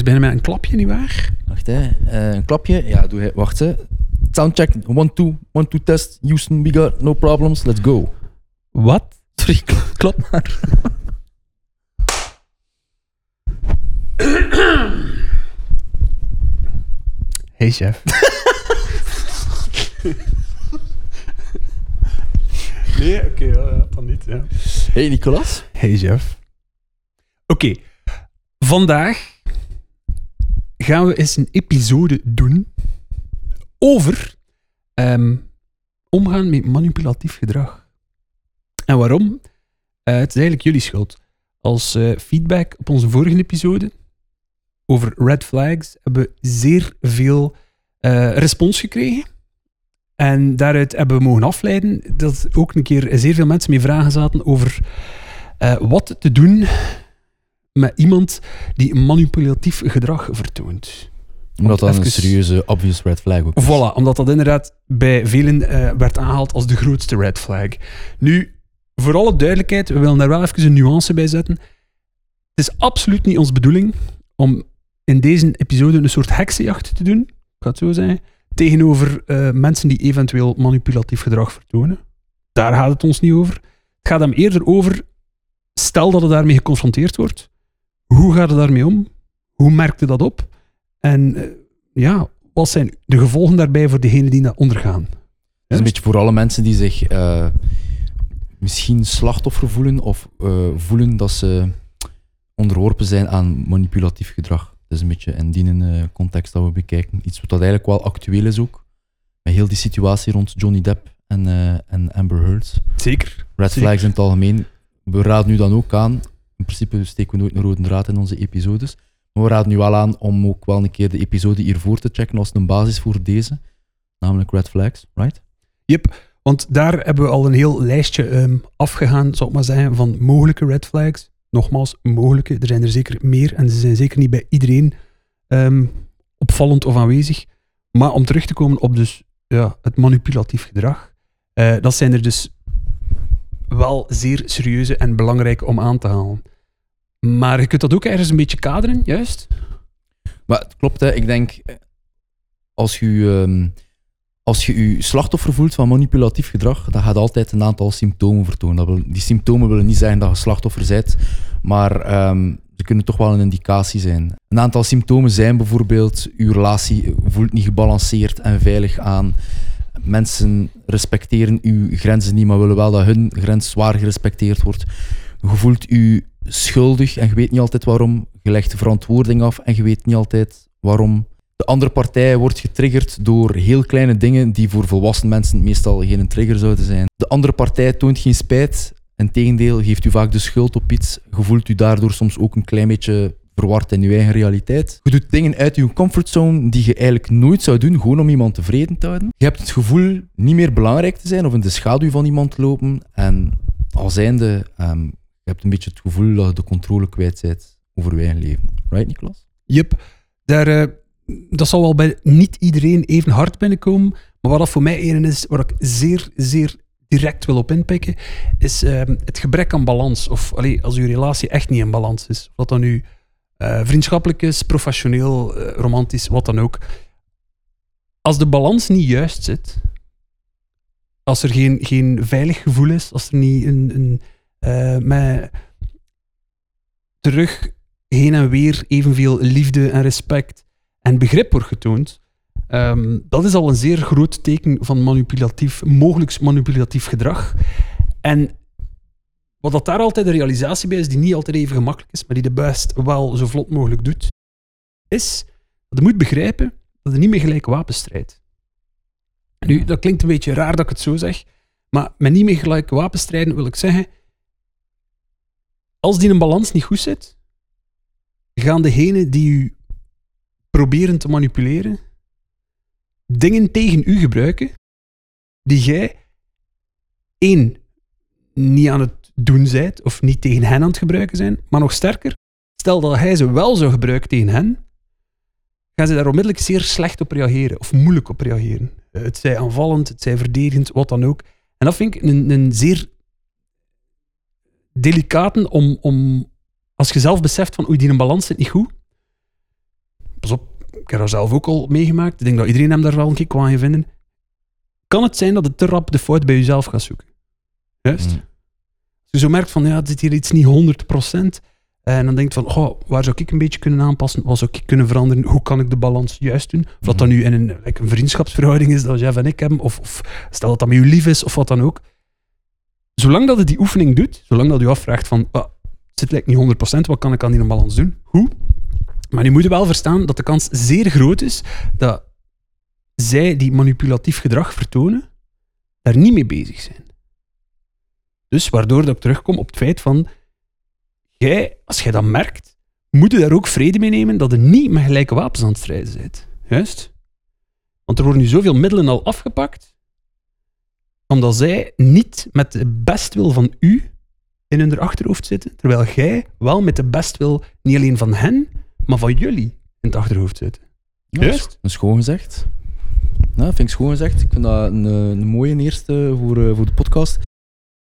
eens beginnen met een klapje, nietwaar? Wacht, hè. Eh, een klapje. Ja, doe hij. Wacht, hè. Soundcheck. One, two. One, two, test. Houston, we got no problems. Let's go. Wat? Sorry, klap, klap maar. Hey chef. nee, oké, ja, dan niet. Ja. Hey, Nicolas. Hey chef. Oké, vandaag gaan we eens een episode doen over ehm, omgaan met manipulatief gedrag. En waarom? Eh, het is eigenlijk jullie schuld. Als eh, feedback op onze vorige episode over red flags hebben we zeer veel eh, respons gekregen. En daaruit hebben we mogen afleiden dat ook een keer zeer veel mensen mee vragen zaten over wat te doen met iemand die manipulatief gedrag vertoont. Omdat dat een serieuze, obvious red flag ook is. Voilà, omdat dat inderdaad bij velen eh, werd aangehaald als de grootste red flag. Nu, voor alle duidelijkheid, we willen daar wel even een nuance bij zetten. Het is absoluut niet onze bedoeling om in deze episode een soort heksenjacht te doen, ik ga het zo zeggen, tegenover eh, mensen die eventueel manipulatief gedrag vertonen. Daar gaat het ons niet over. Het gaat hem eerder over, stel dat je daarmee geconfronteerd wordt, hoe gaat je daarmee om? Hoe merkt je dat op? En eh, ja, wat zijn de gevolgen daarbij voor degenen die dat ondergaan? Het is een beetje voor alle mensen die zich eh, misschien slachtoffer voelen of eh, voelen dat ze onderworpen zijn aan manipulatief gedrag. Dat is een beetje in die context dat we bekijken. Iets wat dat eigenlijk wel actueel is ook. Met heel die situatie rond Johnny Depp en, en Amber Heard. Zeker. Red Zeker. flags in het algemeen. We raden nu dan ook aan. In principe steken we nooit een rode draad in onze episodes. Maar we raden nu wel aan om ook wel een keer de episode hiervoor te checken als een basis voor deze. Namelijk red flags, right? Yep, want daar hebben we al een heel lijstje ehm, afgegaan, zal ik maar zeggen, van mogelijke red flags. Nogmaals, mogelijke. Er zijn er zeker meer en ze zijn zeker niet bij iedereen ehm, opvallend of aanwezig. Maar om terug te komen op dus, ja, het manipulatief gedrag, eh, dat zijn er dus wel zeer serieuze en belangrijke om aan te halen. Maar je kunt dat ook ergens een beetje kaderen, juist? Maar het klopt, hè. ik denk, als je, ehm, als je je slachtoffer voelt van manipulatief gedrag, dan gaat altijd een aantal symptomen vertonen. Die symptomen willen niet zeggen dat je slachtoffer bent, maar ehm, ze kunnen toch wel een indicatie zijn. Een aantal symptomen zijn bijvoorbeeld, je relatie voelt niet gebalanceerd en veilig aan. Mensen respecteren uw grenzen niet, maar willen wel dat hun grens zwaar gerespecteerd wordt. Je voelt je schuldig en je weet niet altijd waarom. Je legt de verantwoording af en je weet niet altijd waarom. De andere partij wordt getriggerd door heel kleine dingen die voor volwassen mensen meestal geen trigger zouden zijn. De andere partij toont geen spijt. Integendeel, geeft u vaak de schuld op iets. Je voelt u daardoor soms ook een klein beetje verward in je eigen realiteit. Je doet dingen uit je comfortzone die je eigenlijk nooit zou doen, gewoon om iemand tevreden te houden. Je hebt het gevoel niet meer belangrijk te zijn of in de schaduw van iemand te lopen. En al zijnde, ehm, hebt een beetje het gevoel dat je de controle kwijt bent over je eigen leven. Right, Niklas? Yep. Daar, eh, dat zal wel bij niet iedereen even hard binnenkomen. Maar wat dat voor mij een is, waar ik zeer, zeer direct wil op inpikken, is ehm, het gebrek aan balans. Of allee, als uw relatie echt niet in balans is. Wat dan nu eh, vriendschappelijk is, professioneel, eh, romantisch, wat dan ook. Als de balans niet juist zit, als er geen, geen veilig gevoel is, als er niet een, een eh, met terug heen en weer evenveel liefde en respect en begrip wordt getoond, ehm, dat is al een zeer groot teken van manipulatief, mogelijk manipulatief gedrag. En wat dat daar altijd de realisatie bij is, die niet altijd even gemakkelijk is, maar die de best wel zo vlot mogelijk doet, is dat je moet begrijpen dat je niet meer gelijk wapens strijdt. Nu, dat klinkt een beetje raar dat ik het zo zeg, maar met niet meer gelijk wapens strijden wil ik zeggen, als die een balans niet goed zit, gaan degenen die u proberen te manipuleren dingen tegen u gebruiken die jij één niet aan het doen zijt of niet tegen hen aan het gebruiken zijn, maar nog sterker, stel dat hij ze wel zou gebruiken tegen hen, gaan ze daar onmiddellijk zeer slecht op reageren of moeilijk op reageren. Eh, Het zij aanvallend, het zij verdedigend, wat dan ook. En dat vind ik een, een zeer delicaten om, om, als je zelf beseft van oei, die een balans zit niet goed, ik heb daar zelf ook al meegemaakt. Ik denk dat iedereen hem daar wel een keer aan vinden. Kan het zijn dat het te rap de fout bij jezelf gaat zoeken? Juist? Mm. Als je zo merkt van, ja, het zit hier iets niet 100%. En dan denkt van, oh, waar zou ik een beetje kunnen aanpassen? Wat zou ik kunnen veranderen? Hoe kan ik de balans juist doen? Of dat dan nu in een, like een vriendschapsverhouding is, dat Jeff en ik hebben, of, of stel dat dat met je lief is, of wat dan ook. Zolang dat je die oefening doet, zolang dat je afvraagt van, ah, het zit lijkt niet 100%, wat kan ik aan die balans doen? Hoe? Maar je moet wel verstaan dat de kans zeer groot is dat zij die manipulatief gedrag vertonen, daar niet mee bezig zijn. Dus waardoor dat ik terugkom op het feit van, jij, als jij dat merkt, moet je daar ook vrede mee nemen dat je niet met gelijke wapens aan het strijden bent. Juist? Want er worden nu zoveel middelen al afgepakt, omdat zij niet met de bestwil van u in hun achterhoofd zitten, terwijl jij wel met de bestwil niet alleen van hen, maar van jullie in het achterhoofd zit. Ja, Juist. Dat is schoon gezegd. Ja, vind ik schoon gezegd. Ik vind dat een, eh, een mooie eerste voor, eh, voor de podcast.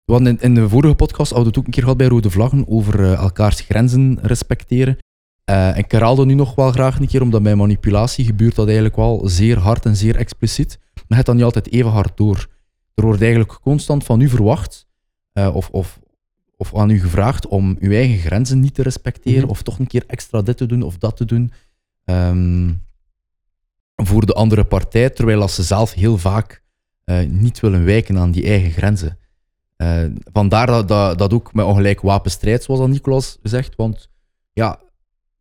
We hadden in, in de vorige podcast hadden we het ook een keer gehad bij Rode Vlaggen over eh, elkaars grenzen respecteren. Eh, en ik herhaal dat nu nog wel graag een keer, omdat bij manipulatie gebeurt dat eigenlijk wel zeer hard en zeer expliciet. Maar het dan niet altijd even hard door. Er wordt eigenlijk constant van u verwacht, eh, of, of, of aan u gevraagd om uw eigen grenzen niet te respecteren, Mhm. of toch een keer extra dit te doen of dat te doen. Ehm, voor de andere partij, terwijl als ze zelf heel vaak eh, niet willen wijken aan die eigen grenzen. Eh, vandaar dat, dat, dat ook met ongelijk wapenstrijd, zoals dat Nicolas zegt, want ja,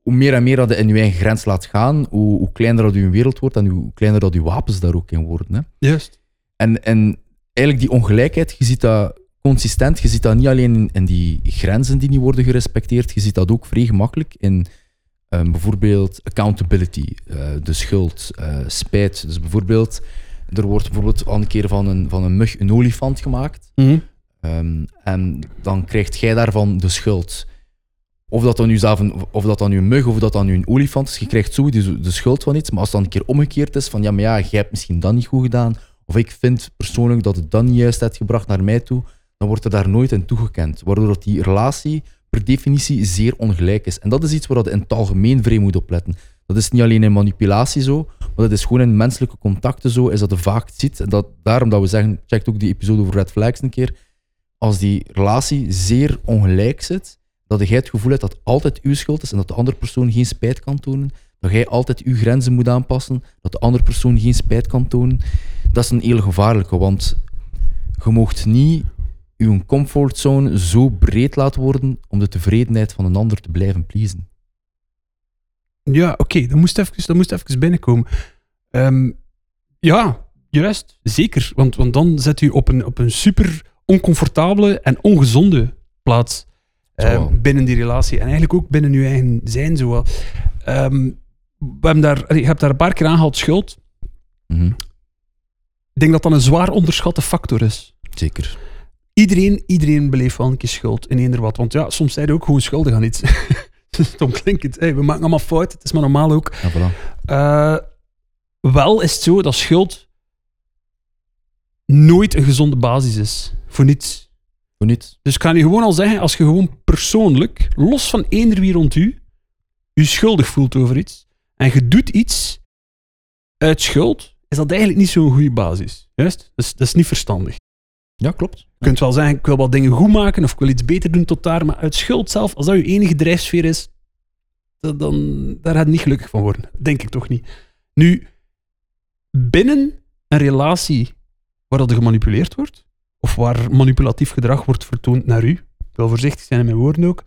hoe meer en meer dat je in je eigen grens laat gaan, hoe, hoe kleiner dat je wereld wordt en hoe kleiner dat je wapens daar ook in worden. Hè. Juist. En, en eigenlijk die ongelijkheid, je ziet dat consistent, je ziet dat niet alleen in, in die grenzen die niet worden gerespecteerd, je ziet dat ook vrij gemakkelijk in ehm, bijvoorbeeld accountability, eh, de schuld, eh, spijt. Dus bijvoorbeeld, er wordt bijvoorbeeld al een keer van een, van een mug een olifant gemaakt. Mhm. Ehm, en dan krijgt jij daarvan de schuld. Of dat dan nu, zelf een, of dat dan nu een mug of dat dan nu een olifant is, je krijgt zo de, de schuld van iets. Maar als het dan een keer omgekeerd is, van ja, maar ja, jij hebt misschien dat niet goed gedaan, of ik vind persoonlijk dat het dan niet juist hebt gebracht naar mij toe, dan wordt er daar nooit in toegekend. Waardoor dat die relatie per definitie zeer ongelijk is. En dat is iets waar je in het algemeen vrij moet opletten. Dat is niet alleen in manipulatie zo, maar dat is gewoon in menselijke contacten zo, is dat je vaak ziet. En dat, daarom dat we zeggen, check ook die episode over red flags een keer, als die relatie zeer ongelijk zit, dat jij het gevoel hebt dat altijd uw schuld is en dat de andere persoon geen spijt kan tonen, dat jij altijd uw grenzen moet aanpassen, dat de andere persoon geen spijt kan tonen, dat is een heel gevaarlijke, want je moogt niet uw comfortzone zo breed laten worden om de tevredenheid van een ander te blijven pleasen. Ja, oké, dat, moest even, dat moest even binnenkomen. Ehm, ja, juist, zeker. Want, want dan zet u op een, op een super oncomfortabele en ongezonde plaats eh, wel. binnen die relatie. En eigenlijk ook binnen uw eigen zijn zo wel. Ehm, we hebben daar, je hebt daar een paar keer aangehaald schuld. Mhm, Ik denk dat dat een zwaar onderschatte factor is. Zeker. Iedereen, iedereen beleeft wel een keer schuld in eender wat. Want ja, soms zijn je ook gewoon schuldig aan iets. Stom klinkt het. Hey, we maken allemaal fouten, het is maar normaal ook. Ja, voilà. Eh, wel is het zo dat schuld nooit een gezonde basis is. Voor niets. Voor niet. Dus ik kan je gewoon al zeggen, als je gewoon persoonlijk, los van eender wie rond u, je schuldig voelt over iets, en je doet iets uit schuld, is dat eigenlijk niet zo'n goede basis. Juist? Dus dat is niet verstandig. Ja, klopt. Je kunt wel zeggen, ik wil wat dingen goed maken, of ik wil iets beter doen tot daar, maar uit schuld zelf, als dat je enige drijfsfeer is, dan, daar gaat het niet gelukkig van worden. Denk ik toch niet. Nu, binnen een relatie waar dat er gemanipuleerd wordt, of waar manipulatief gedrag wordt vertoond naar u, wil voorzichtig zijn in mijn woorden ook,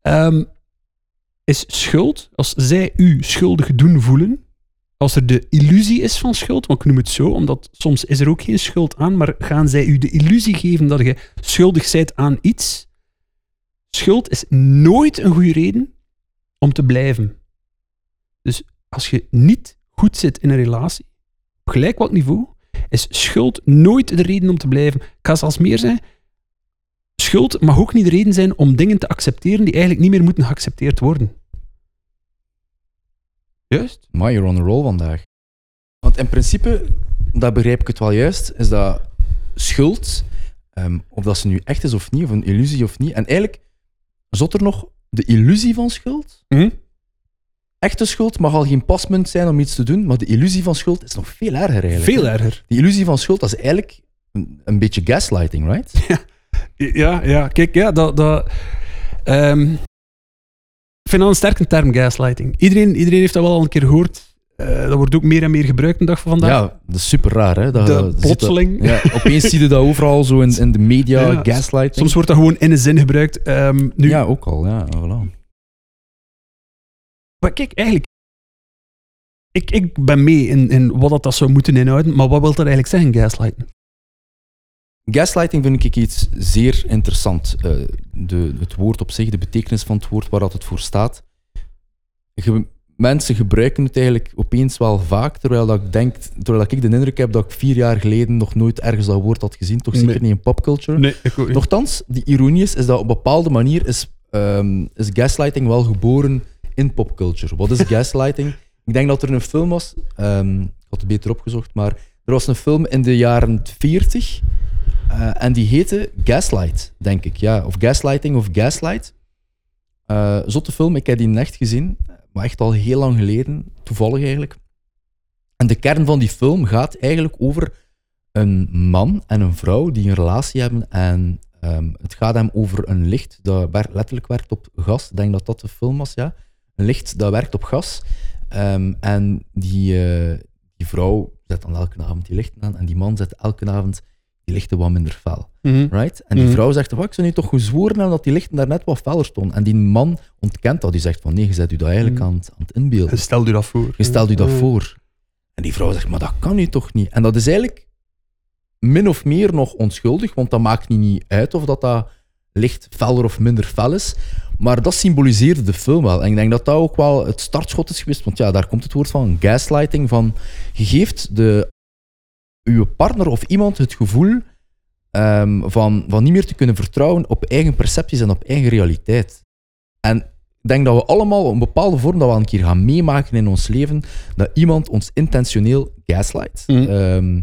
ehm, is schuld, als zij u schuldig doen voelen, als er de illusie is van schuld, want ik noem het zo, omdat soms is er ook geen schuld aan, maar gaan zij u de illusie geven dat je schuldig bent aan iets? Schuld is nooit een goede reden om te blijven. Dus als je niet goed zit in een relatie, op gelijk wat niveau, is schuld nooit de reden om te blijven. Ik ga zelfs meer zijn. Schuld mag ook niet de reden zijn om dingen te accepteren die eigenlijk niet meer moeten geaccepteerd worden. Juist? Maar you're on a roll vandaag. Want in principe, dat begrijp ik het wel juist, is dat schuld, ehm, of dat ze nu echt is of niet, of een illusie of niet. En eigenlijk zat er nog de illusie van schuld. Hm? echte schuld mag al geen pasmunt zijn om iets te doen, maar de illusie van schuld is nog veel erger eigenlijk. Veel erger. Die illusie van schuld, dat is eigenlijk een, een beetje gaslighting, right? Ja, ja, kijk, ja, dat... dat ehm, ik vind dat een sterke term, gaslighting. Iedereen, iedereen heeft dat wel al een keer gehoord. Eh, dat wordt ook meer en meer gebruikt de dag van vandaag. Ja, dat is super raar, hè? Dat- plotseling. ja, opeens zie je dat overal zo in, in de media, Ja, gaslighting. Soms wordt dat gewoon in een zin gebruikt. Ehm, nu, Ja, ook al, ja, voilà. Maar kijk, eigenlijk... Ik, ik ben mee in, in wat dat, dat zou moeten inhouden, maar wat wil dat eigenlijk zeggen, gaslighten? Gaslighting vind ik iets zeer interessant. Eh, de, het woord op zich, de betekenis van het woord waar dat het voor staat. Ge- mensen gebruiken het eigenlijk opeens wel vaak, terwijl, dat ik, denk, terwijl dat ik de indruk heb dat ik vier jaar geleden nog nooit ergens dat woord had gezien, toch zeker Nee. niet in popculture. Nee, ik ook niet. Nochtans, die ironie is, is dat op een bepaalde manier is, ehm, is gaslighting wel geboren in popculture. Wat is gaslighting? Ik denk dat er een film was, ehm, ik had het beter opgezocht, maar er was een film in de jaren 40 eh, en die heette Gaslight, denk ik. Ja, of Gaslighting of Gaslight. Eh zotte film, ik heb die echt gezien, maar echt al heel lang geleden, toevallig eigenlijk. En de kern van die film gaat eigenlijk over een man en een vrouw die een relatie hebben. En ehm, het gaat hem over een licht dat letterlijk werkt op gas. Ik denk dat dat de film was, ja. Een licht dat werkt op gas. Ehm, en die, eh, die vrouw zet dan elke avond die lichten aan. En die man zet elke avond die lichten wat minder fel. Mhm. Right? En die Mhm. vrouw zegt, "Wat, ik zou nu toch gezworen hebben dat die lichten daar net wat feller stonden. En die man ontkent dat. Die zegt van, nee, je zet u dat eigenlijk Mhm. aan, het- aan het inbeelden. Stel u dat voor. Je stelt u dat voor. En die vrouw zegt, maar dat kan u toch niet? En dat is eigenlijk min of meer nog onschuldig, want dat maakt niet- niet uit of dat, dat licht feller of minder fel is. Maar dat symboliseerde de film wel. En ik denk dat dat ook wel het startschot is geweest, want ja, daar komt het woord van, gaslighting, van je geeft de, uw partner of iemand het gevoel ehm, van, van niet meer te kunnen vertrouwen op eigen percepties en op eigen realiteit. En ik denk dat we allemaal op een bepaalde vorm dat we een keer gaan meemaken in ons leven, dat iemand ons intentioneel gaslight. Mhm. Ehm,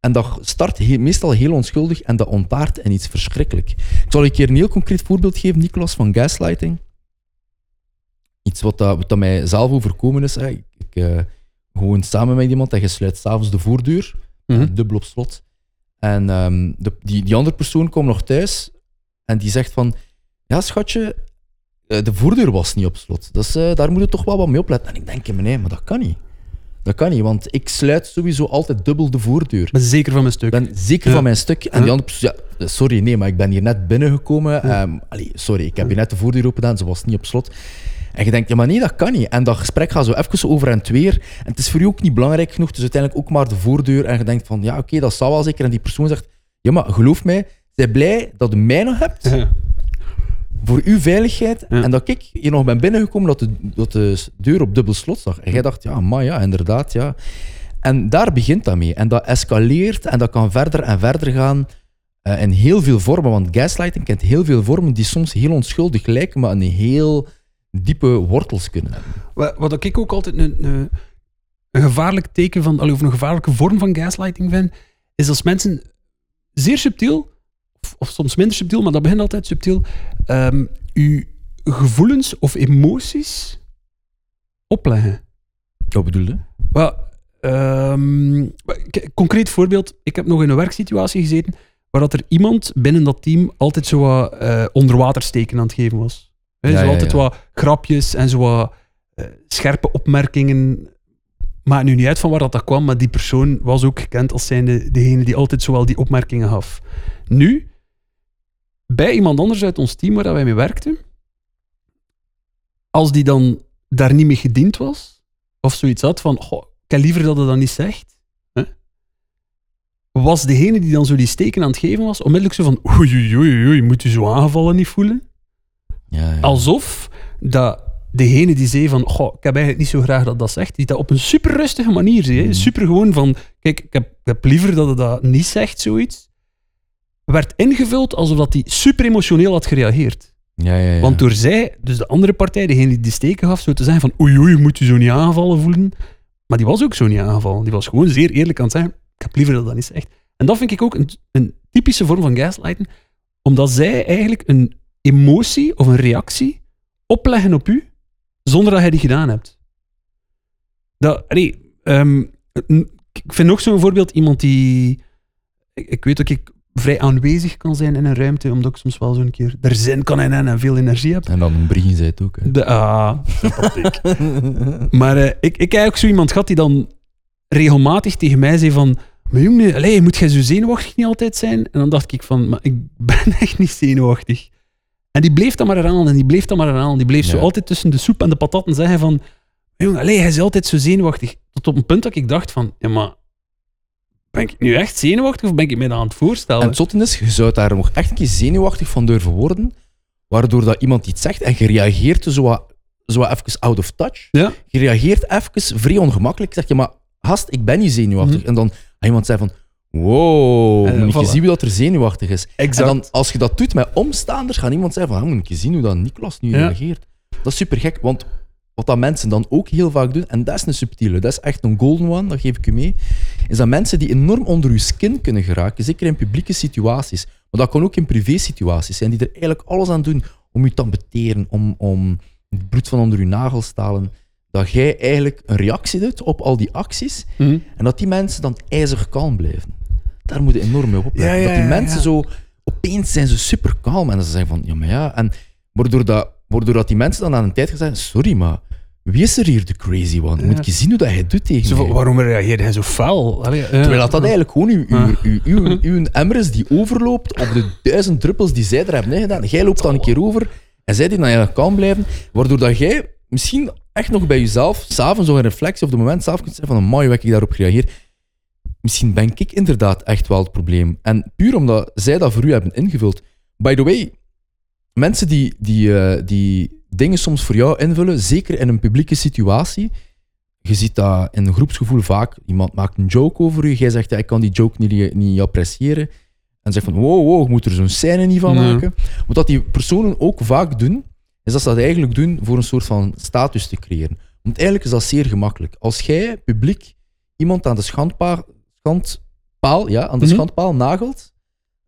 en dat start meestal heel onschuldig en dat ontaart in iets verschrikkelijk. Ik zal een keer een heel concreet voorbeeld geven, Nicolas, van gaslighting. Iets wat, dat, wat dat mij zelf overkomen is. Hè. Ik, ik eh, gewoon samen met iemand en je sluit s'avonds de voordeur, Mhm. dubbel op slot. En ehm, de, die, die andere persoon komt nog thuis en die zegt van, ja schatje, eh, de voordeur was niet op slot. Dus eh, daar moet je toch wel wat mee opletten. En ik denk, nee, maar dat kan niet. Dat kan niet, want ik sluit sowieso altijd dubbel de voordeur. Ben zeker van mijn stuk. Ben zeker Ja. van mijn stuk. En Ja. die andere persoon, ja, sorry, nee, maar ik ben hier net binnengekomen. Ja. Ehm, sorry, ik heb hier net de voordeur open gedaan, ze was niet op slot. En je denkt, ja, maar nee, dat kan niet. En dat gesprek gaat zo even over en weer. En het is voor u ook niet belangrijk genoeg, dus uiteindelijk ook maar de voordeur. En je denkt van, ja, oké, dat zal wel zeker. En die persoon zegt, ja, maar geloof mij, zij blij dat u mij nog hebt Ja. voor uw veiligheid. Ja. En dat ik hier nog ben binnengekomen dat de, dat de deur op dubbel slot zag. En jij dacht, ja, maar ja, inderdaad, ja. En daar begint dat mee. En dat escaleert en dat kan verder en verder gaan eh, in heel veel vormen. Want gaslighting kent heel veel vormen die soms heel onschuldig lijken, maar een heel diepe wortels kunnen hebben. Wat, wat ik ook altijd een, een, een gevaarlijk teken van, allee, of een gevaarlijke vorm van gaslighting vind, is als mensen zeer subtiel, of, of soms minder subtiel, maar dat begint altijd subtiel, ehm uw gevoelens of emoties opleggen. Wat bedoelde? Wel, ehm, concreet voorbeeld. Ik heb nog in een werksituatie gezeten waar dat er iemand binnen dat team altijd zo wat eh, onderwatersteken aan het geven was. Ja, zo altijd wat grapjes en zo wat eh, scherpe opmerkingen. Maakt nu niet uit van waar dat, dat kwam, maar die persoon was ook gekend als zijnde degene die altijd zowel die opmerkingen gaf. Nu, bij iemand anders uit ons team waar dat wij mee werkten, als die dan daar niet mee gediend was, of zoiets had van, "Goh, ik heb liever dat hij dat niet zegt, hè, was degene die dan zo die steken aan het geven was, onmiddellijk zo van, oei, oei, oei, oei, moet u zo aangevallen niet voelen? Ja, ja. Alsof dat degene die zei van, goh, ik heb eigenlijk niet zo graag dat dat zegt, die dat op een super rustige manier zei. Mhm. Super gewoon van, kijk, ik heb, ik heb liever dat hij dat niet zegt, zoiets. Werd ingevuld alsof dat hij super emotioneel had gereageerd. ja, ja, ja. Want door zij, dus de andere partij, degene die die steken gaf, zo te zeggen van oei oei, moet u zo niet aangevallen voelen. Maar die was ook zo niet aangevallen. Die was gewoon zeer eerlijk aan het zeggen, ik heb liever dat dat niet zegt. En dat vind ik ook een, een typische vorm van gaslighten, omdat zij eigenlijk een emotie of een reactie opleggen op u, zonder dat hij die gedaan hebt. Dat, allee, ehm, ik vind nog zo'n voorbeeld iemand die... Ik, ik weet dat ik vrij aanwezig kan zijn in een ruimte, omdat ik soms wel zo'n keer er zin kan in en veel energie heb. En dan een Brien zei het ook. Hè. De, ah, sympathiek. maar eh, ik, ik heb ook zo iemand gehad die dan regelmatig tegen mij zei van... Maar jongen, moet jij zo zenuwachtig niet altijd zijn? En dan dacht ik van, maar ik ben echt niet zenuwachtig. En die bleef dat maar herhalen en die bleef dat maar herhalen. Die bleef zo altijd tussen de soep en de patatten zeggen van... Jongen, hij is altijd zo zenuwachtig. Tot op een punt dat ik dacht van... Ja, maar... Ben ik nu echt zenuwachtig of ben ik mij aan het voorstellen? En het zotte is, je zou daar nog echt een keer zenuwachtig van durven worden, waardoor dat iemand iets zegt en je reageert zo, wat- zo wat even out of touch. Ja. Je reageert even vrij ongemakkelijk. Zeg je, maar gast, ik ben niet zenuwachtig. Mhm. En dan iemand zeggen van, wow, En, moet je voilà. zien wie dat er zenuwachtig is. exact. En dan, als je dat doet met omstaanders, gaat iemand zeggen van, ah, moet je zien hoe dat Niklas nu Ja. reageert. Dat is super gek, want wat dat mensen dan ook heel vaak doen, en dat is een subtiele, dat is echt een golden one, dat geef ik u mee, is dat mensen die enorm onder uw skin kunnen geraken, zeker in publieke situaties, maar dat kan ook in privé situaties zijn, die er eigenlijk alles aan doen om u te ambeteren, om, om het bloed van onder uw nagels te halen, dat jij eigenlijk een reactie doet op al die acties, Mhm. en dat die mensen dan ijzig kalm blijven. Daar moet je enorm mee opletten. Ja, ja, dat die mensen zo... Opeens zijn ze super kalm. En ze zeggen van, ja, maar ja... En waardoor dat, waardoor dat die mensen dan aan een tijd gaan zeggen, sorry, maar wie is er hier de crazy one? Moet je zien hoe dat hij doet tegen Zo mij? waarom reageerde hij zo fel? Allee, Terwijl dat, dat eigenlijk gewoon uw, uw, Ah. uw, uw, uw emmer is die overloopt op de duizend druppels die zij er hebben ingedaan. Jij loopt dan een keer over en zij die dan eigenlijk kalm blijven. Waardoor dat jij misschien echt nog bij jezelf, s'avonds een reflectie of de moment zelf kunt zeggen van, mooi hoe heb ik daarop gereageerd. Misschien ben ik inderdaad echt wel het probleem. En puur omdat zij dat voor u hebben ingevuld. By the way, mensen die, die, eh, die dingen soms voor jou invullen, zeker in een publieke situatie, je ziet dat in een groepsgevoel vaak. Iemand maakt een joke over u. Jij zegt, ja, ik kan die joke niet, niet appreciëren. En zegt van, wow, wow, je moet er zo'n scène niet van Nee. maken. Wat dat die personen ook vaak doen, is dat ze dat eigenlijk doen voor een soort van status te creëren. Want eigenlijk is dat zeer gemakkelijk. Als jij publiek iemand aan de schandpaal, schandpaal, ja, aan de Mhm. schandpaal nagelt,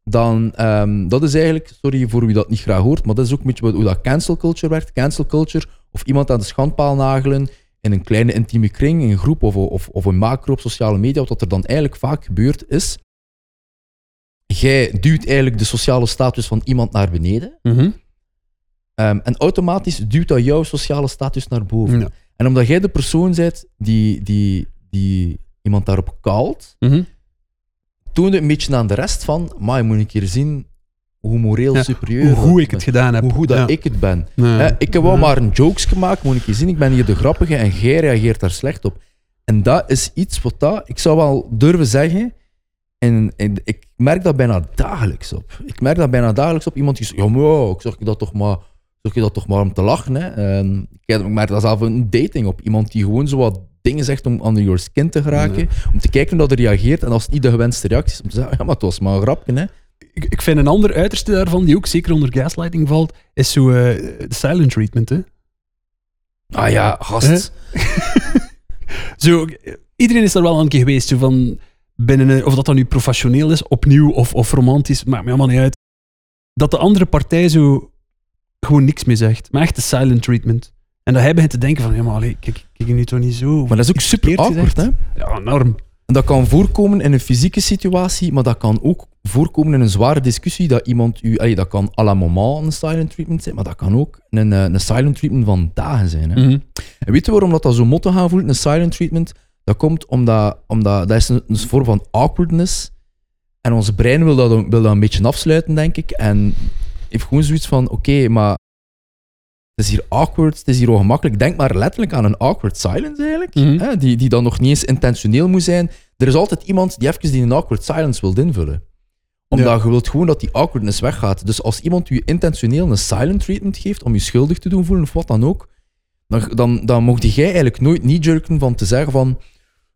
dan um, dat is eigenlijk, sorry voor wie dat niet graag hoort, maar dat is ook een beetje hoe dat cancel culture werkt. Cancel culture, of iemand aan de schandpaal nagelen in een kleine intieme kring, in een groep of, of, of een macro op sociale media, wat er dan eigenlijk vaak gebeurt is, jij duwt eigenlijk de sociale status van iemand naar beneden, Mhm. Ehm, en automatisch duwt dat jouw sociale status naar boven. Ja. En omdat jij de persoon bent die, die, die iemand daarop kalt, Mhm. toonde een beetje aan de rest van, maar je moet een keer zien hoe moreel Ja, superieur Hoe goed ik het gedaan heb. Hoe goed dat Ja. ik het ben. Nee. Ik heb wel maar een jokes gemaakt, moet ik je zien, ik ben hier de grappige en jij reageert daar slecht op. En dat is iets wat dat, ik zou wel durven zeggen, en, en ik merk dat bijna dagelijks op. Ik merk dat bijna dagelijks op. Iemand die zegt, ja maar, ik zeg je dat toch maar, zeg je dat toch maar om te lachen. Hè? En ik merk dat zelf een dating op. Iemand die gewoon zo wat dingen zegt om onder your skin te geraken, om te kijken hoe dat reageert. En als het niet de gewenste reactie is, om te zeggen, ja maar het was maar een grapje. Hè? ik, ik vind een ander uiterste daarvan, die ook zeker onder gaslighting valt, is zo eh, de silent treatment. Hè? Ah ja, gast. Zo, eh, iedereen is daar wel aan een keer geweest. Zo van binnen, een- of dat dan nu professioneel is, opnieuw of, of romantisch, maakt me helemaal niet uit. Dat de andere partij zo gewoon niks meer zegt. Maar echt de silent treatment. En dat hij begint te denken van, ja maar allee, kijk, kijk je nu toch niet zo. Maar dat is ook super awkward, hè? Ja, enorm. En dat kan voorkomen in een fysieke situatie, maar dat kan ook voorkomen in een zware discussie dat iemand u... allee, dat kan à la moment een silent treatment zijn, maar dat kan ook een, eh, een silent treatment van dagen zijn. Hè? Mhm. En weet je waarom dat, dat zo motto gaan voelt, een silent treatment? Dat komt omdat, omdat dat is een, een vorm van awkwardness. En ons brein wil dat, wil dat een beetje afsluiten, denk ik. En heeft gewoon zoiets van, oké, maar het is hier awkward, het is hier ongemakkelijk. Denk maar letterlijk aan een awkward silence eigenlijk, Mhm. hè, die, die dan nog niet eens intentioneel moet zijn. Er is altijd iemand die even die een awkward silence wil invullen. Omdat Ja. je wilt gewoon dat die awkwardness weggaat. Dus als iemand je intentioneel een silent treatment geeft om je schuldig te doen voelen of wat dan ook, dan, dan, dan mocht jij eigenlijk nooit niet jerken van te zeggen van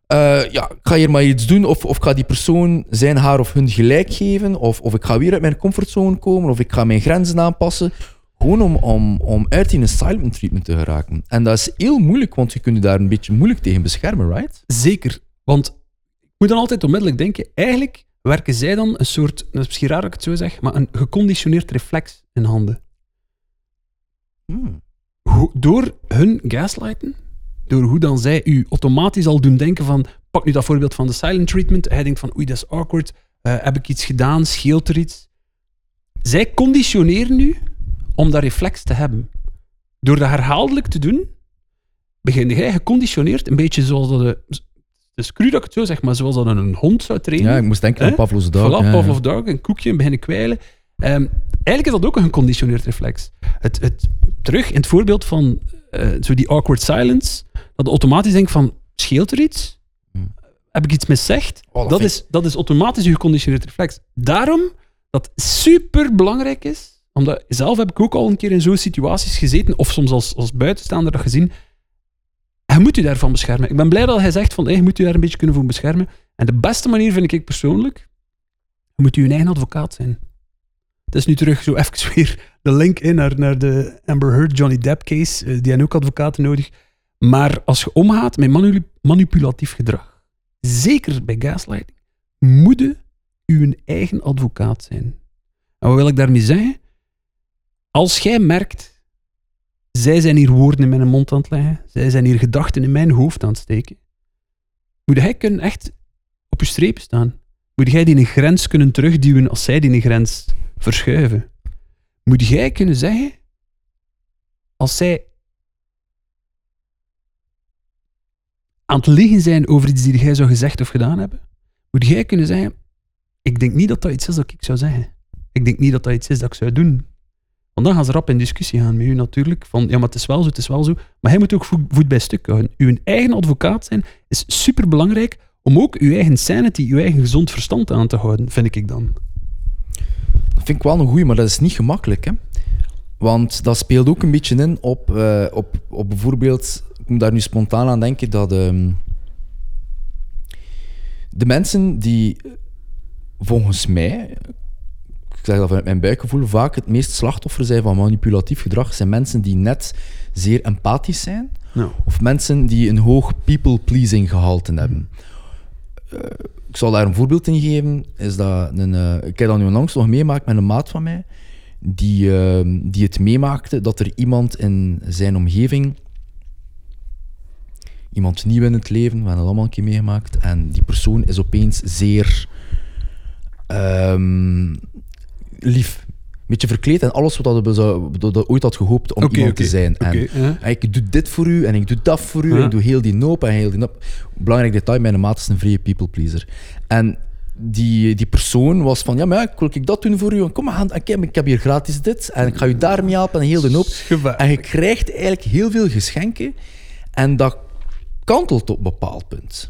eh, ja, ik ga hier maar iets doen of, of ik ga die persoon zijn, haar of hun gelijk geven of, of ik ga weer uit mijn comfortzone komen of ik ga mijn grenzen aanpassen. Gewoon om, om, om uit in een silent treatment te geraken. En dat is heel moeilijk, want je kunt je daar een beetje moeilijk tegen beschermen, right? Zeker. Want ik moet dan altijd onmiddellijk denken, eigenlijk werken zij dan een soort, dat is misschien raar dat ik het zo zeg, maar een geconditioneerd reflex in handen. Hmm. door hun gaslighten, door hoe dan zij u automatisch al doen denken van, pak nu dat voorbeeld van de silent treatment, hij denkt van, oei, dat is awkward, eh, heb ik iets gedaan, scheelt er iets? Zij conditioneren u om dat reflex te hebben. Door dat herhaaldelijk te doen, begin jij geconditioneerd, een beetje zoals dat de, de screw dat ik het zo zeg, maar zoals dat een hond zou trainen. Ja, ik moest denken aan? Pavlov's dog. Voilà, ja, ja. Pavlov dog, een koekje en beginnen kwijlen. Ehm, eigenlijk is dat ook een geconditioneerd reflex. Het, het, terug in het voorbeeld van eh, zo die awkward silence, dat je automatisch denkt van, scheelt er iets? Hmm. Heb ik iets miszegd? Oh, dat is, dat is automatisch je geconditioneerd reflex. Daarom dat super belangrijk is, omdat zelf heb ik ook al een keer in zo'n situaties gezeten, of soms als, als buitenstaander dat gezien, hij moet u daarvan beschermen. Ik ben blij dat hij zegt van, hey, je moet u daar een beetje kunnen voor beschermen. En de beste manier vind ik persoonlijk, moet u een eigen advocaat zijn. Het is nu terug zo even weer de link in naar, naar de Amber Heard Johnny Depp case. eh, die hebben ook advocaten nodig. Maar als je omgaat met manipulatief gedrag, zeker bij gaslighting, moet je uw eigen advocaat zijn. En wat wil ik daarmee zeggen? Als jij merkt, zij zijn hier woorden in mijn mond aan het leggen, zij zijn hier gedachten in mijn hoofd aan het steken, moet jij kunnen echt op je streep staan. Moet jij die een grens kunnen terugduwen als zij die een grens verschuiven? Moet jij kunnen zeggen, als zij aan het liegen zijn over iets die jij zou gezegd of gedaan hebben, moet jij kunnen zeggen, ik denk niet dat dat iets is dat ik zou zeggen. Ik denk niet dat dat iets is dat ik zou doen. Want dan gaan ze rap in discussie gaan met u natuurlijk, van ja, maar het is wel zo, het is wel zo. Maar hij moet ook voet, bij stuk houden. Uw eigen advocaat zijn is superbelangrijk om ook uw eigen sanity, uw eigen gezond verstand aan te houden, vind ik dan. Dat vind ik wel een goeie, maar dat is niet gemakkelijk. Hè? Want dat speelt ook een beetje in op, eh, op, op bijvoorbeeld, ik moet daar nu spontaan aan denken, dat ehm, de mensen die volgens mij, zeg dat vanuit mijn buikgevoel, vaak het meest slachtoffer zijn van manipulatief gedrag, zijn mensen die net zeer empathisch zijn, of mensen die een hoog people-pleasing gehalte hebben. Eh, ik zal daar een voorbeeld in geven. Is dat een, eh, ik heb dat nu onlangs nog meemaakt met een maat van mij, die, eh, die het meemaakte dat er iemand in zijn omgeving, iemand nieuw in het leven, we hebben dat allemaal een keer meegemaakt, en die persoon is opeens zeer ehm, lief. Een beetje verkleed en alles wat we dat we ooit had gehoopt om iemand te zijn. En ja. en ik doe dit voor u en ik doe dat voor u Ja. en ik doe heel die noop en heel die nop. Belangrijk detail, mijn maat is een vrije people pleaser. En die, die persoon was van, ja, maar ja, ik wil ik dat doen voor u? En kom maar aan, heb, ik heb hier gratis dit en ik ga u daarmee helpen en heel de noop. En je krijgt eigenlijk heel veel geschenken en dat kantelt op een bepaald punt.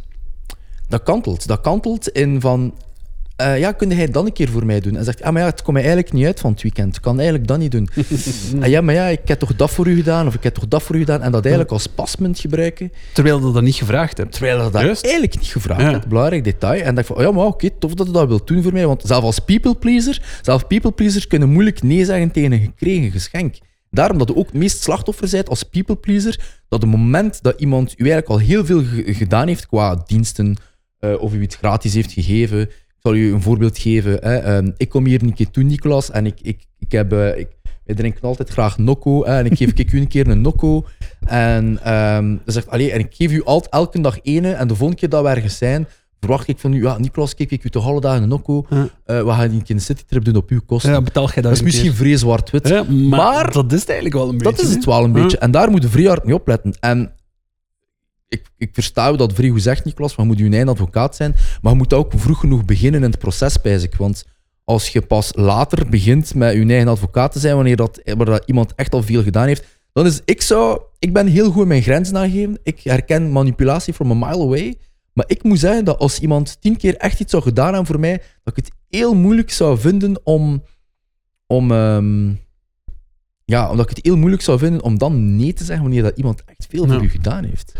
Dat kantelt. Dat kantelt in van, eh, ja, kun jij dan een keer voor mij doen? En zegt, ah, maar ja, het komt mij eigenlijk niet uit van het weekend. Ik kan eigenlijk dat niet doen. ah, ja, maar ja, ik heb toch dat voor u gedaan, of ik heb toch dat voor u gedaan, en dat eigenlijk als pasmunt gebruiken, Terwijl je dat niet gevraagd hebt. terwijl je dat Juist. eigenlijk niet gevraagd Ja. hebt. Belangrijk detail. En dacht van, oh ja, maar oké, tof dat je dat wilt doen voor mij, want zelf als people pleaser, zelf people pleasers kunnen moeilijk nee zeggen tegen een gekregen geschenk. Daarom dat je ook het meest slachtoffer bent als people pleaser, dat het moment dat iemand u eigenlijk al heel veel ge- gedaan heeft qua diensten, eh, of u iets gratis heeft gegeven. Ik zal u een voorbeeld geven. Hè. Ehm, ik kom hier een keer toe, Nicolas, en ik, ik, ik heb... eh, ik, wij drinken altijd graag Nocco, hè, en ik geef ik u een keer een Nocco. En dan zegt, allee, en ik geef u altijd elke dag ene, en de volgende keer dat we ergens zijn, verwacht ik van u, ja, Nicolas, kijk, ik u toch alle dagen een. Ja. Eh, we gaan een keer een citytrip doen op uw kosten. Ja, betaal jij dat is misschien vrij zwart-wit. Ja, maar, maar- dat is het eigenlijk wel een beetje. Dat is het wel een beetje. En daar moet je vrij hard mee opletten. En ik, ik versta dat vrij goed zegt, Niklas, maar je moet je eigen advocaat zijn. Maar je moet ook vroeg genoeg beginnen in het proces, spijs ik. Want als je pas later begint met je eigen advocaat te zijn, wanneer dat, dat iemand echt al veel gedaan heeft, dan is ik zo... Ik ben heel goed in mijn grenzen aangeven. Ik herken manipulatie from a mile away. Maar ik moet zeggen dat als iemand tien keer echt iets zou gedaan hebben voor mij, dat ik het heel moeilijk zou vinden om... om ehm, ja, omdat ik het heel moeilijk zou vinden om dan nee te zeggen wanneer dat iemand echt veel voor Ja. u gedaan heeft.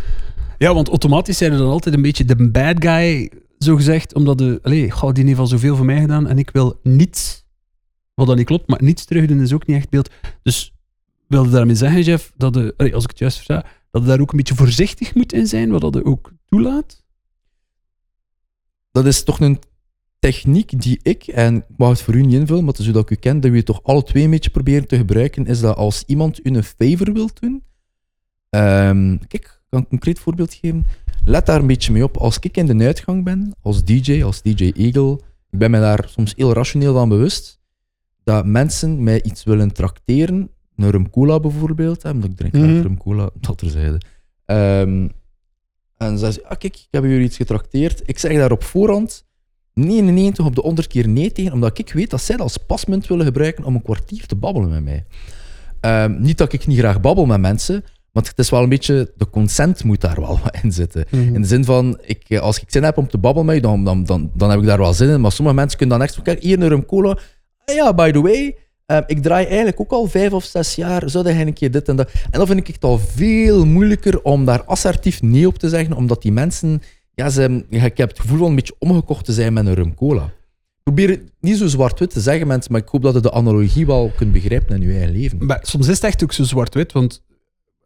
Ja, want automatisch zijn er dan altijd een beetje de bad guy, zo gezegd. Omdat de, allee, goh, die heeft al zoveel voor mij gedaan en ik wil niets, wat dan niet klopt, maar niets terugdoen is ook niet echt beeld. Dus wilde daarmee zeggen, Jeff, dat de, als ik het juist versta, dat je daar ook een beetje voorzichtig moet in zijn, wat dat ook toelaat? Dat is toch een techniek die ik, en ik het voor u niet invullen, maar zodat ik u ken, dat we toch alle twee een beetje proberen te gebruiken, is dat als iemand u een favor wilt doen, Ehm, kijk, kan een concreet voorbeeld geven. Let daar een beetje mee op. Als ik in de uitgang ben, als DJ, als DJ Eagle, ik ben me daar soms heel rationeel van bewust, dat mensen mij iets willen trakteren, een rum cola bijvoorbeeld, hè, omdat ik drink graag Mhm. rum cola, dat terzijde. Ehm en ze ah kijk, ik heb jullie iets getrakteerd. Ik zeg daar op voorhand 99 op de onderkeer nee tegen, omdat ik weet dat zij dat als pasmunt willen gebruiken om een kwartier te babbelen met mij. Ehm, niet dat ik niet graag babbel met mensen, want het is wel een beetje, de consent moet daar wel wat in zitten. Mhm. In de zin van, ik, eh, als ik zin heb om te babbelen met je, dan, dan, dan, dan heb ik daar wel zin in. Maar sommige mensen kunnen dan echt zo, kijk, hier een rum cola. Ah ja, by the way, eh, ik draai eigenlijk ook al vijf of zes jaar. Zou jij een keer dit en dat? En dan vind ik het al veel moeilijker om daar assertief nee op te zeggen, omdat die mensen, ja, ze, ik heb het gevoel van een beetje omgekocht te zijn met een rum cola. Ik probeer het niet zo zwart-wit te zeggen, mensen, maar ik hoop dat je de analogie wel kunt begrijpen in je eigen leven. Maar soms is het echt ook zo zwart-wit, want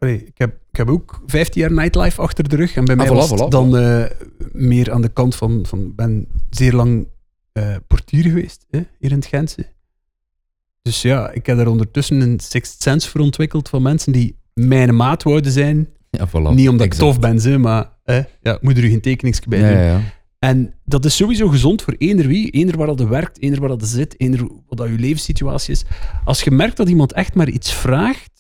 ik, heb, ik heb ook 15 jaar nightlife achter de rug. En bij Ah, mij voilà, was het voilà, dan eh, meer aan de kant van... van ben zeer lang eh, portier geweest, hè, hier in het Gentse. Dus ja, ik heb daar ondertussen een sixth sense voor ontwikkeld van mensen die mijn maat wouden zijn. Ja, voilà. Niet omdat ik tof ben, ze, maar hè, ja, moet er u geen tekeningsje bij doen. ja, ja. En dat is sowieso gezond voor eender wie, eender waar dat werkt, eender waar dat zit, eender wat dat je levenssituatie is. Als je merkt dat iemand echt maar iets vraagt,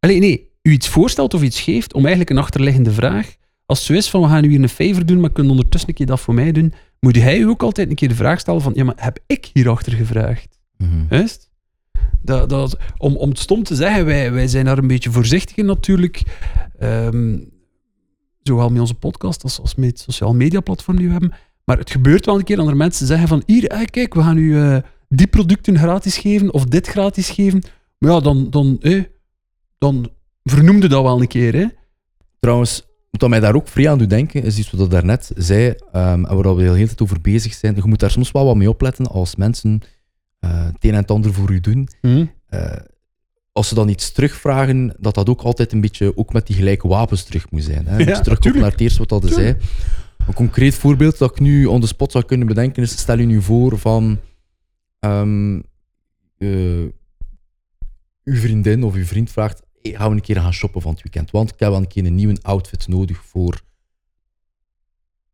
Allee, nee, u iets voorstelt of iets geeft om eigenlijk een achterliggende vraag. Als het zo is van, we gaan nu hier een favor doen, maar kunnen ondertussen een keer dat voor mij doen, moet hij u ook altijd een keer de vraag stellen van, ja, maar heb ik hierachter gevraagd? Juist? Dat, dat, om, om het stom te zeggen, wij, wij zijn daar een beetje voorzichtig in natuurlijk. Ehm, zowel met onze podcast als, als met het sociaal media platform die we hebben. Maar het gebeurt wel een keer dat er mensen zeggen van hier, eh, kijk, we gaan u eh, die producten gratis geven of dit gratis geven. Maar ja, dan, dan, eh, dan vernoemde dat wel een keer. Hè? Trouwens, wat mij daar ook vrij aan doet denken, is iets wat ik daarnet zei, ehm, en waar we de hele tijd over bezig zijn. Je moet daar soms wel wat mee opletten als mensen eh, het een en het ander voor u doen. Eh, als ze dan iets terugvragen, dat dat ook altijd een beetje ook met die gelijke wapens terug moet zijn. Hè? Ja, dus terugkomt naar het eerste wat dat zei. Een concreet voorbeeld dat ik nu on the spot zou kunnen bedenken is, stel je nu voor van ehm, eh, uw vriendin of uw vriend vraagt, gaan we een keer gaan shoppen van het weekend, want ik heb wel een keer een nieuwe outfit nodig voor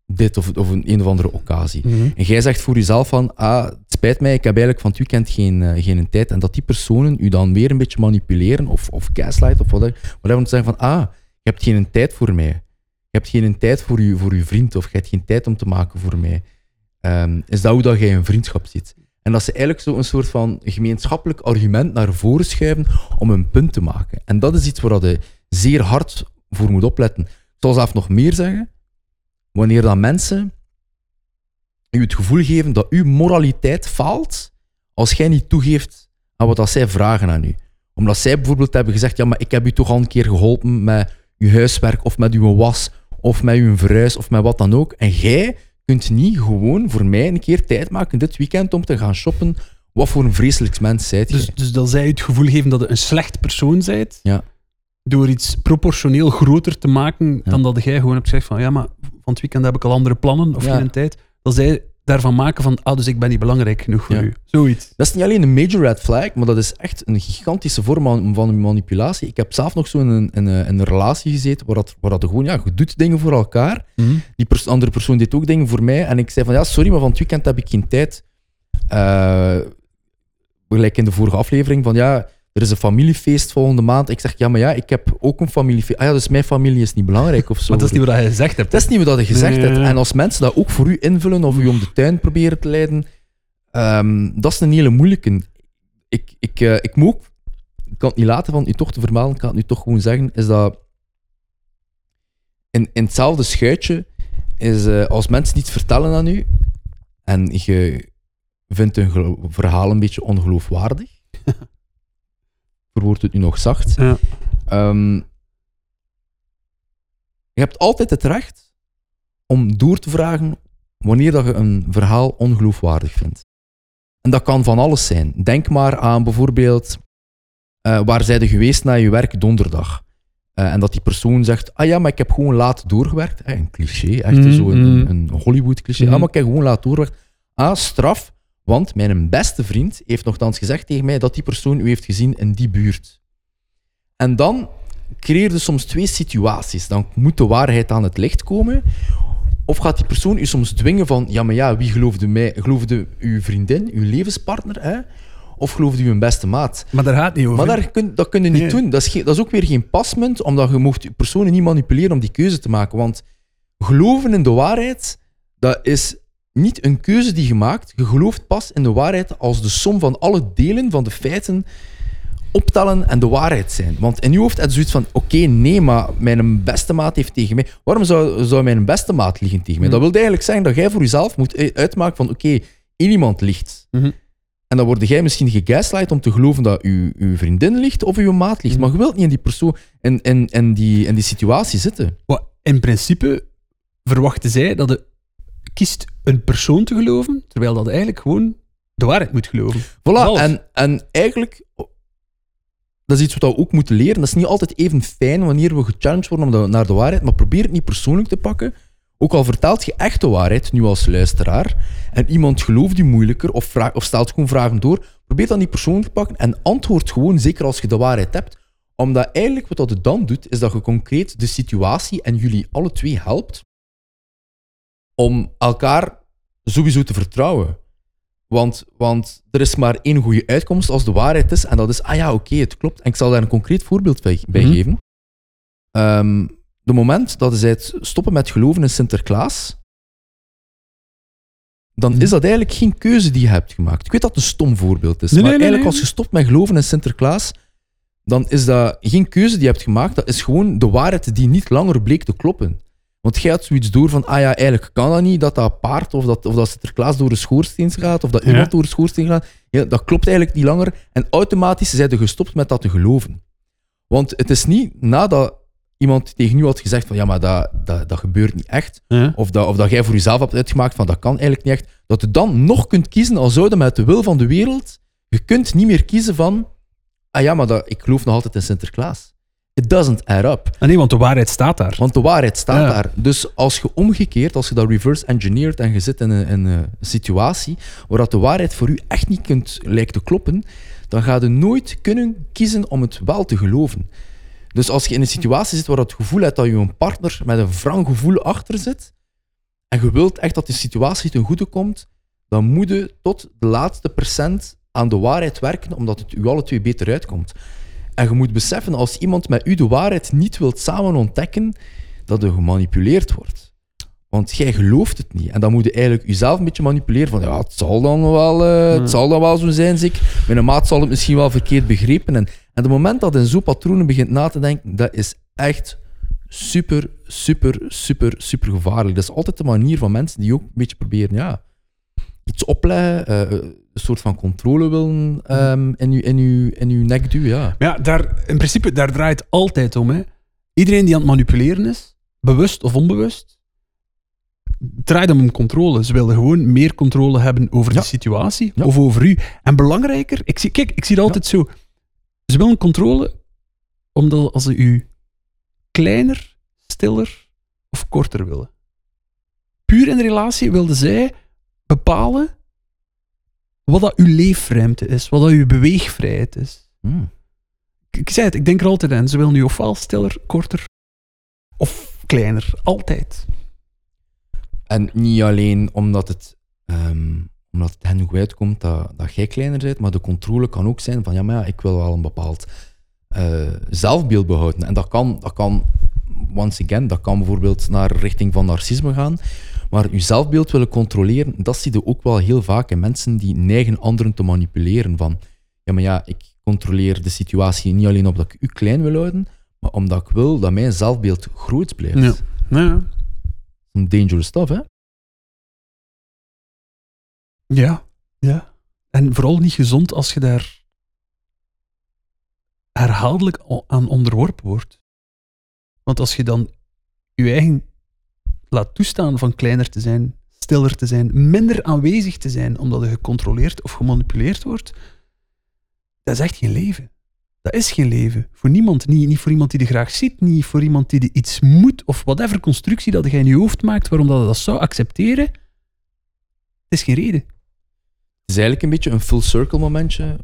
dit of, of een, een of andere occasie. En jij zegt voor jezelf van, ah, het spijt mij, ik heb eigenlijk van het weekend geen, eh, geen tijd. En dat die personen u dan weer een beetje manipuleren of, of gaslight of whatever. Whatever, om te zeggen van, ah, je hebt geen tijd voor mij. Je hebt geen tijd voor je, voor uw vriend of je hebt geen tijd om te maken voor mij. Ehm, is dat hoe dat jij een vriendschap ziet? En dat ze eigenlijk een soort van gemeenschappelijk argument naar voren schuiven om een punt te maken. En dat is iets waar je zeer hard voor moet opletten. Ik zal zelf nog meer zeggen. Wanneer dat mensen u het gevoel geven dat uw moraliteit faalt als jij niet toegeeft aan wat dat zij vragen aan u. Omdat zij bijvoorbeeld hebben gezegd, ja, maar ik heb u toch al een keer geholpen met uw huiswerk of met uw was of met uw verhuis of met wat dan ook. En jij kunt niet gewoon voor mij een keer tijd maken dit weekend om te gaan shoppen. Wat voor een vreselijk mens zijt jij? Dus, dus dat zij het gevoel geven dat je een slecht persoon bent, Ja. door iets proportioneel groter te maken Ja. dan dat jij gewoon hebt gezegd van, ja, maar van het weekend heb ik al andere plannen of geen tijd. Dat zij daarvan maken van, ah, dus ik ben niet belangrijk genoeg voor Ja. u. Zoiets. Dat is niet alleen een major red flag, maar dat is echt een gigantische vorm van, manipulatie. Ik heb zelf nog zo in een, in een, in een relatie gezeten waar dat, waar dat gewoon, ja, je doet dingen voor elkaar. Die pers- andere persoon deed ook dingen voor mij. En ik zei van, ja, sorry, maar van het weekend heb ik geen tijd. Eh, gelijk in de vorige aflevering, van ja, er is een familiefeest volgende maand. Ik zeg, ja, maar ja, ik heb ook een familiefeest. Ah ja, dus mijn familie is niet belangrijk of zo. Maar dat is niet wat je gezegd hebt. Dat is niet wat je gezegd Nee, hebt. En als mensen dat ook voor u invullen of u om de tuin proberen te leiden, ehm, dat is een hele moeilijke. Ik, ik, eh, ik moet ook, ik kan het niet laten van u toch te vermelden, ik kan het nu toch gewoon zeggen, is dat in, in hetzelfde schuitje is eh, als mensen iets vertellen aan u en je vindt gelo- verhaal een beetje ongeloofwaardig, verwoord het nu nog zacht, Ja. Ehm, je hebt altijd het recht om door te vragen wanneer dat je een verhaal ongeloofwaardig vindt. En dat kan van alles zijn. Denk maar aan bijvoorbeeld eh, waar zij geweest na je werk donderdag. Eh, en dat die persoon zegt, ah ja, maar ik heb gewoon laat doorgewerkt. Eh, een cliché, echt Mm, zo een, mm. een Hollywood cliché. Mm. Ah, maar ik heb gewoon laat doorgewerkt. Ah, straf, want mijn beste vriend heeft nogthans gezegd tegen mij dat die persoon u heeft gezien in die buurt. En dan creëer je soms twee situaties. Dan moet de waarheid aan het licht komen. Of gaat die persoon u soms dwingen van, ja, maar ja, wie geloofde mij? Geloofde uw vriendin, uw levenspartner, hè? Of geloofde u een beste maat? Maar daar gaat het niet over. Maar daar kun, dat kun je niet Nee. doen. Dat is, geen- dat is ook weer geen pasmunt, omdat je mocht personen niet manipuleren om die keuze te maken. Want geloven in de waarheid, dat is niet een keuze die je maakt. Je gelooft pas in de waarheid als de som van alle delen van de feiten optellen en de waarheid zijn. Want in je hoofd heb je zoiets van, oké, nee, maar mijn beste maat heeft tegen mij... Waarom zou, zou mijn beste maat liegen tegen mij? Mhm. Dat wil eigenlijk zeggen dat jij voor jezelf moet u- uitmaken van, oké, iemand liegt. Mhm. En dan word jij misschien gegaslight om te geloven dat uw, uw vriendin ligt of uw maat ligt. Mhm. Maar je wilt niet in die, persoon, in, in, in, die, in die situatie zitten. Wat in principe verwachten zij dat je kiest een persoon te geloven, terwijl dat eigenlijk gewoon de waarheid moet geloven. Voilà, Zelf. en, en eigenlijk, dat is iets wat we ook moeten leren. Dat is niet altijd even fijn wanneer we gechallenged worden om de- naar de waarheid, maar probeer het niet persoonlijk te pakken. Ook al vertelt je echt de waarheid, nu als luisteraar, en iemand gelooft je moeilijker of, vraag, of stelt gewoon vragen door, probeer dat niet persoonlijk te pakken en antwoord gewoon, zeker als je de waarheid hebt. Omdat eigenlijk wat dat dan doet, is dat je concreet de situatie en jullie alle twee helpt om elkaar sowieso te vertrouwen. Want, want er is maar één goede uitkomst als de waarheid is. En dat is, ah ja, oké, het klopt. En ik zal daar een concreet voorbeeld bij, bij Mhm. geven. Ehm, de moment dat zij het stoppen met geloven in Sinterklaas, dan Mhm. is dat eigenlijk geen keuze die je hebt gemaakt. Ik weet dat het een stom voorbeeld is, Nee, maar nee, nee, eigenlijk als je stopt met geloven in Sinterklaas, dan is dat geen keuze die je hebt gemaakt, dat is gewoon de waarheid die niet langer bleek te kloppen. Want jij had zoiets door van, ah ja, eigenlijk kan dat niet, dat dat paard of dat, of dat Sinterklaas door de schoorsteen gaat, of dat Ja. iemand door de schoorsteen gaat. Ja, dat klopt eigenlijk niet langer. En automatisch zijn je gestopt met dat te geloven. Want het is niet nadat iemand tegen u had gezegd van, ja, maar dat, dat, dat gebeurt niet echt, Ja. of dat, of dat jij voor jezelf hebt uitgemaakt van, dat kan eigenlijk niet echt, dat je dan nog kunt kiezen, al zouden met de wil van de wereld, je kunt niet meer kiezen van, ah ja, maar dat, ik geloof nog altijd in Sinterklaas. It doesn't add up. Ah, nee, want de waarheid staat daar. Want de waarheid staat Ja. daar. Dus als je omgekeerd, als je dat reverse engineert en je zit in een, in een situatie waar dat de waarheid voor u echt niet kunt, lijkt te kloppen, dan ga je nooit kunnen kiezen om het wel te geloven. Dus als je in een situatie zit waar het gevoel hebt dat je een partner met een wrang gevoel achter zit, en je wilt echt dat die situatie ten goede komt, dan moet je tot de laatste procent aan de waarheid werken, omdat het u alle twee beter uitkomt. En je moet beseffen, als iemand met u de waarheid niet wilt samen ontdekken, dat er gemanipuleerd wordt. Want jij gelooft het niet. En dan moet je eigenlijk jezelf een beetje manipuleren van, ja, het zal dan wel, eh, het Hmm. zal dan wel zo zijn, zeker. Mijn maat zal het misschien wel verkeerd begrepen. En, en het moment dat je in zo'n patronen begint na te denken, dat is echt super, super, super, super gevaarlijk. Dat is altijd de manier van mensen die ook een beetje proberen, ja, iets opleggen, eh, een soort van controle willen ehm, in, uw, in, uw, in uw nek duwen, ja. Ja, daar, in principe, daar draait het altijd om. Hè. Iedereen die aan het manipuleren is, bewust of onbewust, draait om controle. Ze willen gewoon meer controle hebben over Ja. de situatie Ja. of over u. En belangrijker, ik zie, kijk, ik zie het altijd zo. Ze willen controle omdat als ze u kleiner, stiller of korter willen. Puur in de relatie wilden zij bepalen wat dat uw leefruimte is, wat dat uw beweegvrijheid is. Hmm. Ik, ik zei het, ik denk er altijd aan. Ze willen nu ofwel stiller, korter of kleiner. Altijd. En niet alleen omdat het, ehm, omdat het hen goed uitkomt dat, dat jij kleiner bent, maar de controle kan ook zijn van ja, maar ja, ik wil wel een bepaald eh, zelfbeeld behouden. En dat kan, dat kan, once again, dat kan bijvoorbeeld naar richting van narcisme gaan. Maar je zelfbeeld willen controleren, dat zie je ook wel heel vaak in mensen die neigen anderen te manipuleren. Van ja, maar ja, ik controleer de situatie niet alleen omdat ik u klein wil houden, maar omdat ik wil dat mijn zelfbeeld groot blijft. Ja. Ja. Dangerous stuff, hè? Ja. ja. En vooral niet gezond als je daar herhaaldelijk aan onderworpen wordt. Want als je dan je eigen laat toestaan van kleiner te zijn, stiller te zijn, minder aanwezig te zijn omdat je gecontroleerd of gemanipuleerd wordt, dat is echt geen leven. Dat is geen leven. Voor niemand. Niet, niet voor iemand die je graag ziet, niet voor iemand die er iets moet, of whatever constructie dat je in je hoofd maakt waarom dat dat zou accepteren. Het is geen reden. Het is eigenlijk een beetje een full circle momentje.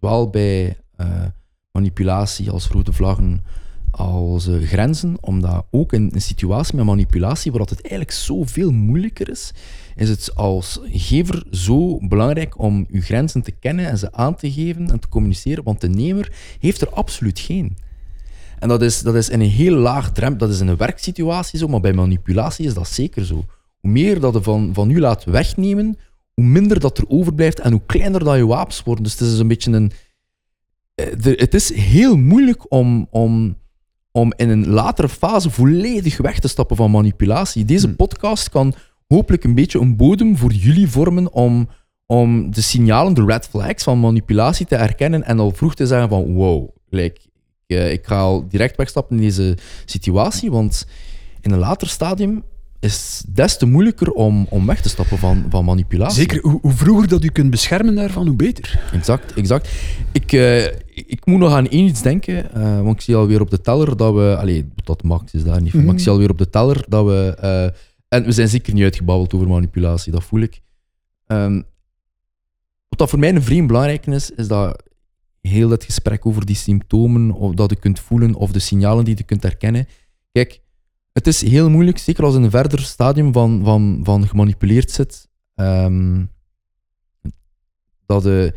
Zowel bij eh, manipulatie als rode vlaggen als grenzen, omdat ook in een situatie met manipulatie, waar het eigenlijk zoveel moeilijker is, is het als gever zo belangrijk om uw grenzen te kennen en ze aan te geven en te communiceren, want de nemer heeft er absoluut geen. En dat is, dat is in een heel laag drempel, dat is in een werksituatie zo, maar bij manipulatie is dat zeker zo. Hoe meer dat je van, van u laat wegnemen, hoe minder dat er overblijft en hoe kleiner dat je wapens worden. Dus het is een beetje een... eh, Het is heel moeilijk om, om, om in een latere fase volledig weg te stappen van manipulatie. Deze Hmm. podcast kan hopelijk een beetje een bodem voor jullie vormen om, om de signalen, de red flags van manipulatie te herkennen en al vroeg te zeggen van wow, like, ik, eh, ik ga al direct wegstappen in deze situatie, want in een later stadium is het des te moeilijker om, om weg te stappen van, van manipulatie. Zeker, hoe, hoe vroeger dat u kunt beschermen daarvan, hoe beter. Exact, exact. Ik, eh, ik moet nog aan één iets denken, eh, want ik zie alweer op de teller dat we... Allee, dat Max is daar niet van, maar ik zie alweer op de teller dat we... eh, en we zijn zeker niet uitgebabbeld over manipulatie, dat voel ik. Ehm, wat dat voor mij een vreemd belangrijk is, is dat heel het gesprek over die symptomen, of dat je kunt voelen, of de signalen die je kunt herkennen. Kijk, het is heel moeilijk, zeker als in een verder stadium van, van, van gemanipuleerd zit, ehm, dat je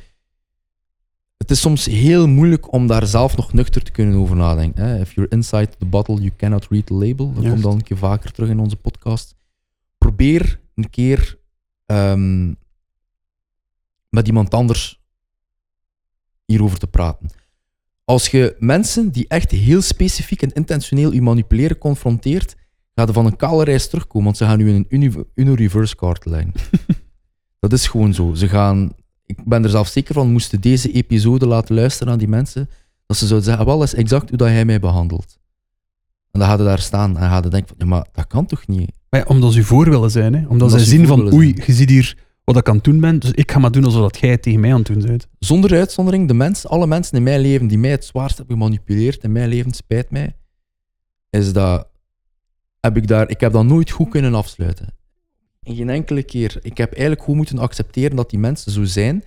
het is soms heel moeilijk om daar zelf nog nuchter te kunnen over nadenken. Hè? If you're inside the bottle, you cannot read the label. Dat komt al een keer vaker terug in onze podcast. Probeer een keer ehm, met iemand anders hierover te praten. Als je mensen die echt heel specifiek en intentioneel je manipuleren confronteert, ga je van een kale reis terugkomen, want ze gaan u in een uni- Uno-reverse card leggen. dat is gewoon zo. Ze gaan ik ben er zelf zeker van, moesten deze episode laten luisteren aan die mensen, dat ze zouden zeggen, wel, dat is exact hoe dat hij mij behandelt. En dan hij daar staan en hij denken van, ja, maar dat kan toch niet? Maar ja, omdat ze u voor willen zijn. Hè? Omdat, Omdat zij ze zien van, oei, zijn. je ziet hier wat ik aan het doen ben, dus ik ga maar doen alsof jij het tegen mij aan het doen bent. Zonder uitzondering, de mensen, alle mensen in mijn leven die mij het zwaarst hebben gemanipuleerd in mijn leven, spijt mij, is dat, heb ik, daar, ik heb dat nooit goed kunnen afsluiten. En geen enkele keer. Ik heb eigenlijk goed moeten accepteren dat die mensen zo zijn,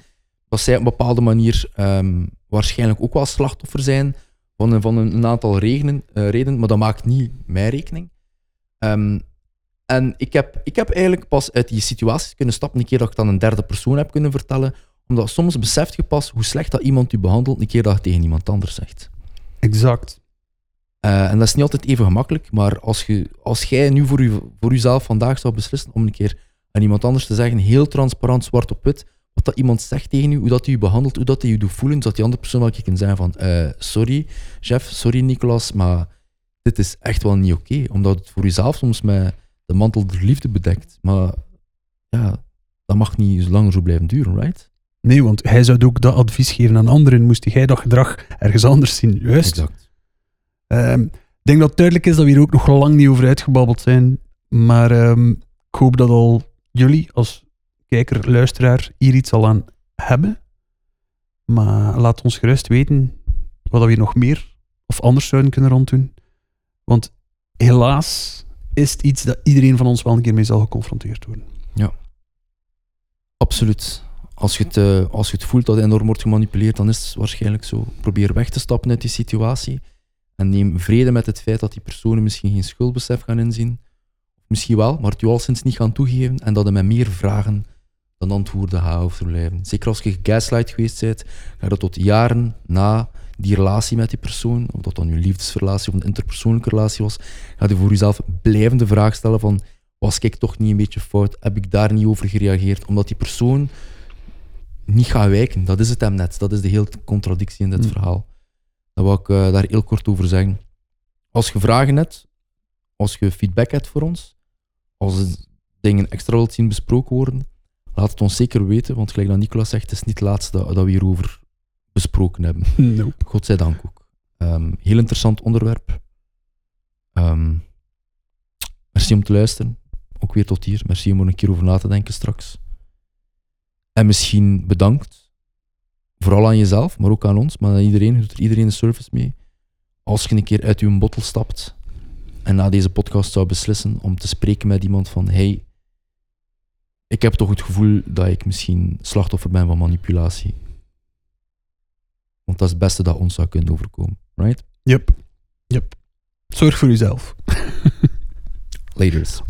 dat zij op een bepaalde manier ehm, waarschijnlijk ook wel slachtoffer zijn van een, van een, aantal redenen, eh, redenen, maar dat maakt niet mijn rekening. Ehm, en ik heb, ik heb eigenlijk pas uit die situaties kunnen stappen, een keer dat ik dan een derde persoon heb kunnen vertellen, omdat soms beseft je pas hoe slecht dat iemand u behandelt, een keer dat je tegen iemand anders zegt. Exact. Eh, en dat is niet altijd even gemakkelijk, maar als, je, als jij nu voor, u, voor uzelf vandaag zou beslissen om een keer aan iemand anders te zeggen, heel transparant, zwart op wit, wat dat iemand zegt tegen u, hoe dat hij u behandelt, hoe dat hij u doet voelen, zodat die andere persoon wel kan zeggen van, eh, sorry, chef, sorry Nicolas, maar dit is echt wel niet oké, omdat het voor uzelf soms met de mantel der liefde bedekt. Maar ja, dat mag niet zo langer zo blijven duren, right? Nee, want hij zou ook dat advies geven aan anderen. Moest jij dat gedrag ergens anders zien? Juist. Exact. Ehm, ik denk dat het duidelijk is dat we hier ook nog lang niet over uitgebabbeld zijn. Maar ehm, ik hoop dat al jullie als kijker, luisteraar hier iets al aan hebben. Maar laat ons gerust weten wat we hier nog meer of anders zouden kunnen ronddoen. Want helaas is het iets dat iedereen van ons wel een keer mee zal geconfronteerd worden. Absoluut. Als je, het, eh, als je het voelt dat je enorm wordt gemanipuleerd, dan is het waarschijnlijk zo. Probeer weg te stappen uit die situatie. En neem vrede met het feit dat die personen misschien geen schuldbesef gaan inzien. Misschien wel, maar het u al sinds niet gaan toegeven. En dat je met meer vragen dan antwoorden gaat overblijven. Zeker als je gegaslight geweest bent, ga je tot jaren na die relatie met die persoon, of dat dan je liefdesrelatie of een interpersoonlijke relatie was, ga je voor jezelf blijvend de vraag stellen van was ik toch niet een beetje fout? Heb ik daar niet over gereageerd? Omdat die persoon niet gaat wijken. Dat is het hem net. Dat is de hele contradictie in dit Hmm. verhaal. Dat wil ik eh, daar heel kort over zeggen. Als je vragen hebt, als je feedback hebt voor ons, als dingen extra wilt zien besproken worden, laat het ons zeker weten. Want gelijk dat Nicolas zegt, het is niet het laatste dat, dat we hierover besproken hebben. Nope. Godzijdank ook. Ehm, heel interessant onderwerp. Ehm, merci om te luisteren. Ook weer tot hier. Merci om er een keer over na te denken straks. En misschien bedankt. Vooral aan jezelf, maar ook aan ons. Maar aan iedereen. Doet er iedereen een service mee. Als je een keer uit je bottel stapt en na deze podcast zou beslissen om te spreken met iemand van hey, ik heb toch het gevoel dat ik misschien slachtoffer ben van manipulatie. Want dat is het beste dat ons zou kunnen overkomen. Right? Yep. Zorg voor uzelf. Laters.